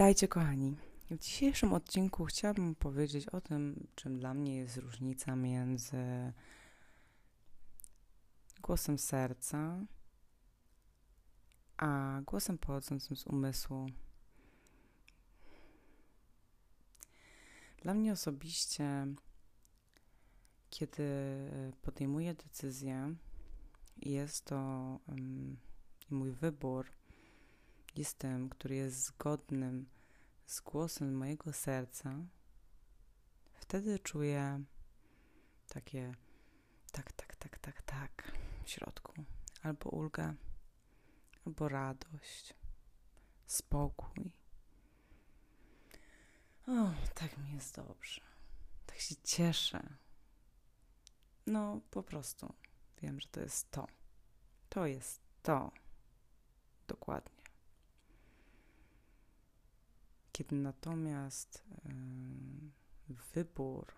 Witajcie, kochani. W dzisiejszym odcinku chciałabym powiedzieć o tym, czym dla mnie jest różnica między głosem serca a głosem pochodzącym z umysłu. Dla mnie osobiście, kiedy podejmuję decyzję, jest to um, mój wybór, tym, który jest zgodnym z głosem mojego serca, wtedy czuję takie tak, tak, tak, tak, tak w środku. Albo ulgę, albo radość, spokój. O, tak mi jest dobrze. Tak się cieszę. No, po prostu wiem, że to jest to. To jest to. Dokładnie. Kiedy natomiast wybór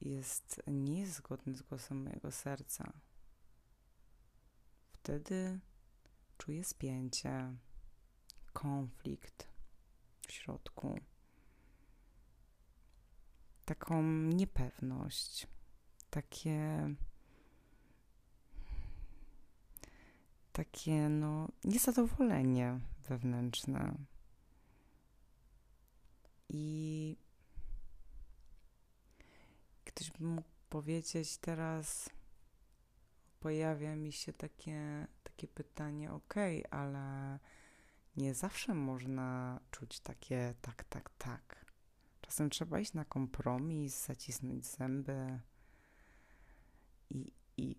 jest niezgodny z głosem mojego serca, wtedy czuję spięcie, konflikt w środku, taką niepewność, takie takie no niezadowolenie wewnętrzne. I ktoś by mógł powiedzieć teraz, pojawia mi się takie, takie pytanie, ok, ale nie zawsze można czuć takie tak, tak, tak. Czasem trzeba iść na kompromis, zacisnąć zęby i, i,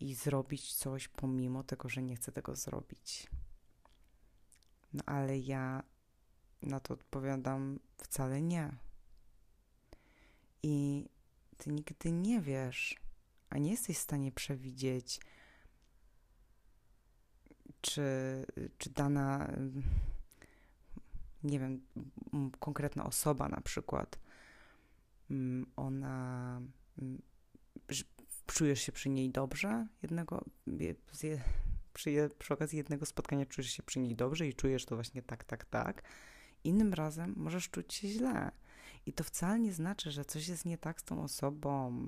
i zrobić coś pomimo tego, że nie chcę tego zrobić. No ale ja na to odpowiadam wcale nie. I ty nigdy nie wiesz, a nie jesteś w stanie przewidzieć, czy, czy dana, nie wiem, konkretna osoba na przykład, ona czujesz się przy niej dobrze, jednego, przy, przy okazji jednego spotkania czujesz się przy niej dobrze i czujesz to właśnie tak, tak, tak. Innym razem możesz czuć się źle. I to wcale nie znaczy, że coś jest nie tak z tą osobą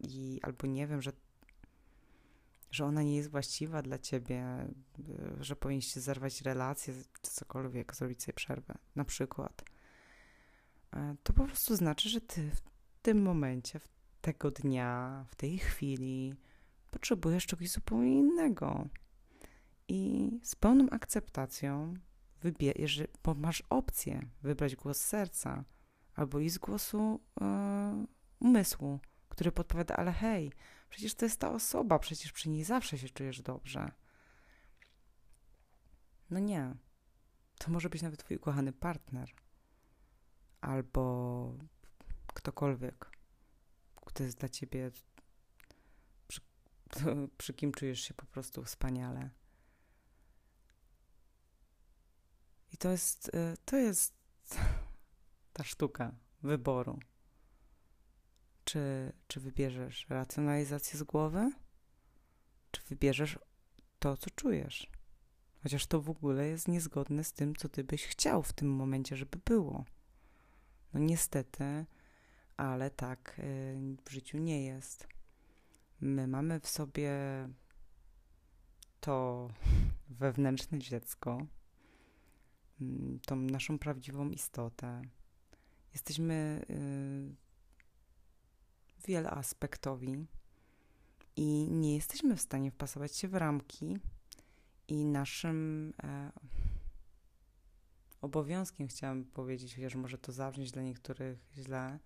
i albo nie wiem, że, że ona nie jest właściwa dla ciebie, że powinniście zerwać relację czy cokolwiek, zrobić sobie przerwę, na przykład. E, to po prostu znaczy, że ty w tym momencie, w tego dnia, w tej chwili potrzebujesz czegoś zupełnie innego. I z pełną akceptacją wybierz, bo masz opcję wybrać głos serca albo i z głosu yy, umysłu, który podpowiada, ale hej, przecież to jest ta osoba, przecież przy niej zawsze się czujesz dobrze. No nie. To może być nawet twój ukochany partner albo ktokolwiek, kto jest dla ciebie, przy, przy kim czujesz się po prostu wspaniale. I to jest, y, to jest ta sztuka wyboru. Czy, czy wybierzesz racjonalizację z głowy, czy wybierzesz to, co czujesz. Chociaż to w ogóle jest niezgodne z tym, co ty byś chciał w tym momencie, żeby było. No niestety, ale tak y, w życiu nie jest. My mamy w sobie to wewnętrzne dziecko, tą naszą prawdziwą istotę. Jesteśmy y, wieloaspektowi i nie jesteśmy w stanie wpasować się w ramki i naszym e, obowiązkiem, chciałam powiedzieć, chociaż może to zabrzmieć dla niektórych źle,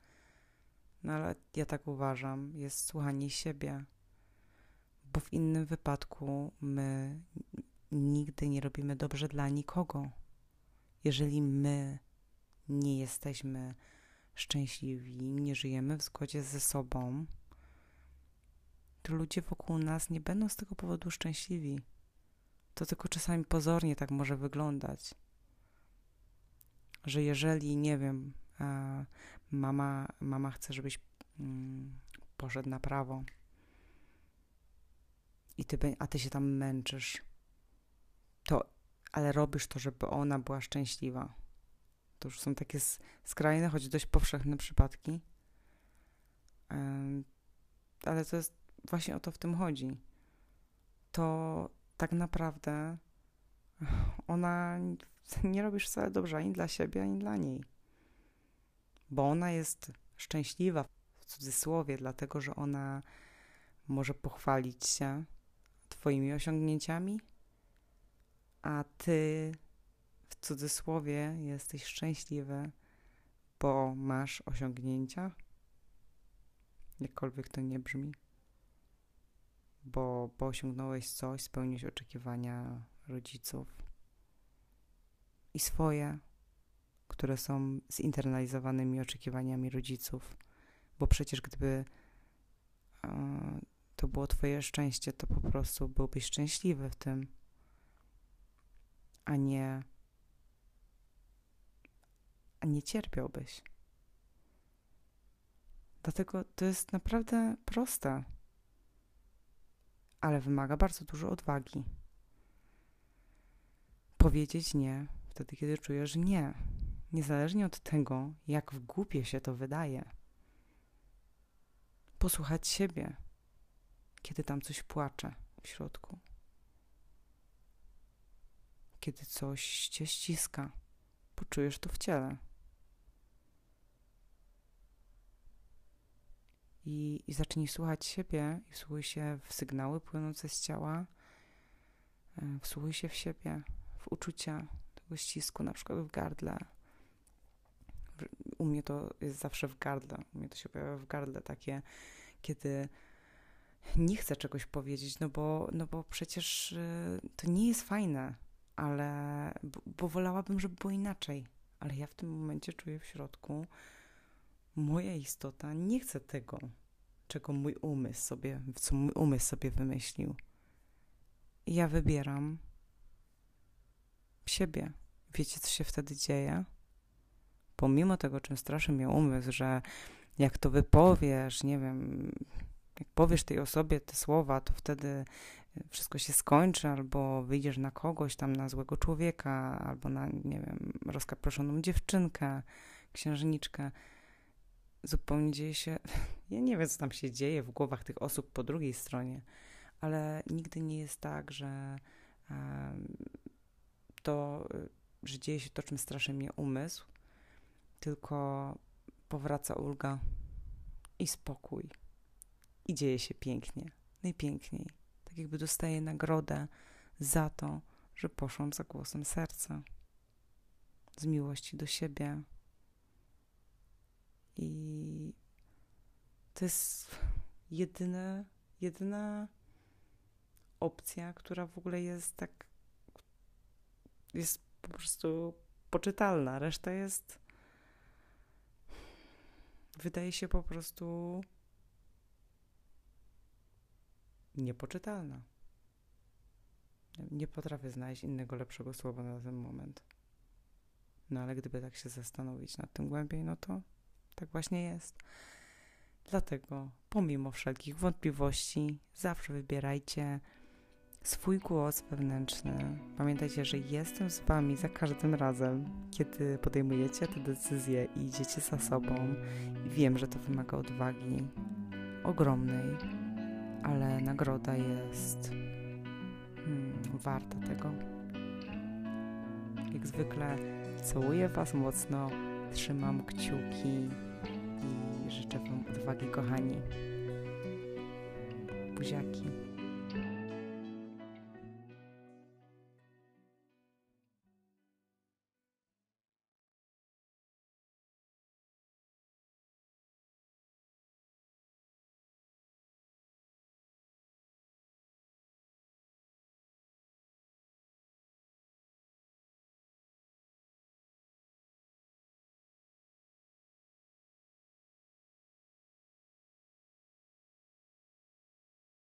no ale ja tak uważam, jest słuchanie siebie, bo w innym wypadku my nigdy nie robimy dobrze dla nikogo jeżeli my nie jesteśmy szczęśliwi, nie żyjemy w zgodzie ze sobą, to ludzie wokół nas nie będą z tego powodu szczęśliwi. To tylko czasami pozornie tak może wyglądać. Że jeżeli, nie wiem, mama, mama chce, żebyś mm, poszedł na prawo, i ty, a ty się tam męczysz, to ale robisz to, żeby ona była szczęśliwa. To już są takie skrajne, choć dość powszechne przypadki. Ale to jest właśnie o to w tym chodzi. To tak naprawdę ona nie robisz wcale dobrze ani dla siebie, ani dla niej. Bo ona jest szczęśliwa w cudzysłowie, dlatego że ona może pochwalić się Twoimi osiągnięciami, a Ty w cudzysłowie jesteś szczęśliwy, bo masz osiągnięcia, jakkolwiek to nie brzmi, bo, bo osiągnąłeś coś, spełniłeś oczekiwania rodziców i swoje, które są zinternalizowanymi oczekiwaniami rodziców, bo przecież gdyby e, to było Twoje szczęście, to po prostu byłbyś szczęśliwy w tym, a nie, a nie cierpiałbyś. Dlatego to jest naprawdę proste, ale wymaga bardzo dużo odwagi. Powiedzieć nie wtedy, kiedy czujesz nie, niezależnie od tego, jak w głupie się to wydaje. Posłuchać siebie, kiedy tam coś płacze w środku, kiedy coś cię ściska, poczujesz to w ciele. I, i zacznij słuchać siebie i wsłuchuj się w sygnały płynące z ciała, e, wsłuchuj się w siebie, w uczucia tego ścisku, na przykład w gardle. U mnie to jest zawsze w gardle, u mnie to się pojawia w gardle takie, kiedy nie chcę czegoś powiedzieć, no bo, no bo przecież y, to nie jest fajne, ale bo, wolałabym, żeby było inaczej. Ale ja w tym momencie czuję w środku, moja istota nie chce tego, czego mój umysł sobie, co mój umysł sobie wymyślił. Ja wybieram siebie. Wiecie, co się wtedy dzieje? Pomimo tego, czym straszy mnie umysł, że jak to wypowiesz, nie wiem, jak powiesz tej osobie te słowa, to wtedy wszystko się skończy, albo wyjdziesz na kogoś tam, na złego człowieka, albo na, nie wiem, rozkaproszoną dziewczynkę, księżniczkę. Zupełnie dzieje się, ja nie wiem, co tam się dzieje w głowach tych osób po drugiej stronie, ale nigdy nie jest tak, że to, e, że dzieje się to, czym straszy mnie umysł, tylko powraca ulga i spokój i dzieje się pięknie, najpiękniej. Tak jakby dostaje nagrodę za to, że poszłam za głosem serca, z miłości do siebie. I to jest jedyne, jedyna opcja, która w ogóle jest tak, jest po prostu poczytalna. Reszta jest, wydaje się po prostu niepoczytalna. Nie potrafię znaleźć innego lepszego słowa na ten moment. No ale gdyby tak się zastanowić nad tym głębiej, no to tak właśnie jest. Dlatego, pomimo wszelkich wątpliwości, zawsze wybierajcie swój głos wewnętrzny. Pamiętajcie, że jestem z Wami za każdym razem, kiedy podejmujecie te decyzje i idziecie za sobą. I wiem, że to wymaga odwagi ogromnej ale nagroda jest hmm, warta tego. Jak zwykle całuję Was mocno, trzymam kciuki i życzę Wam odwagi, kochani. Buziaki.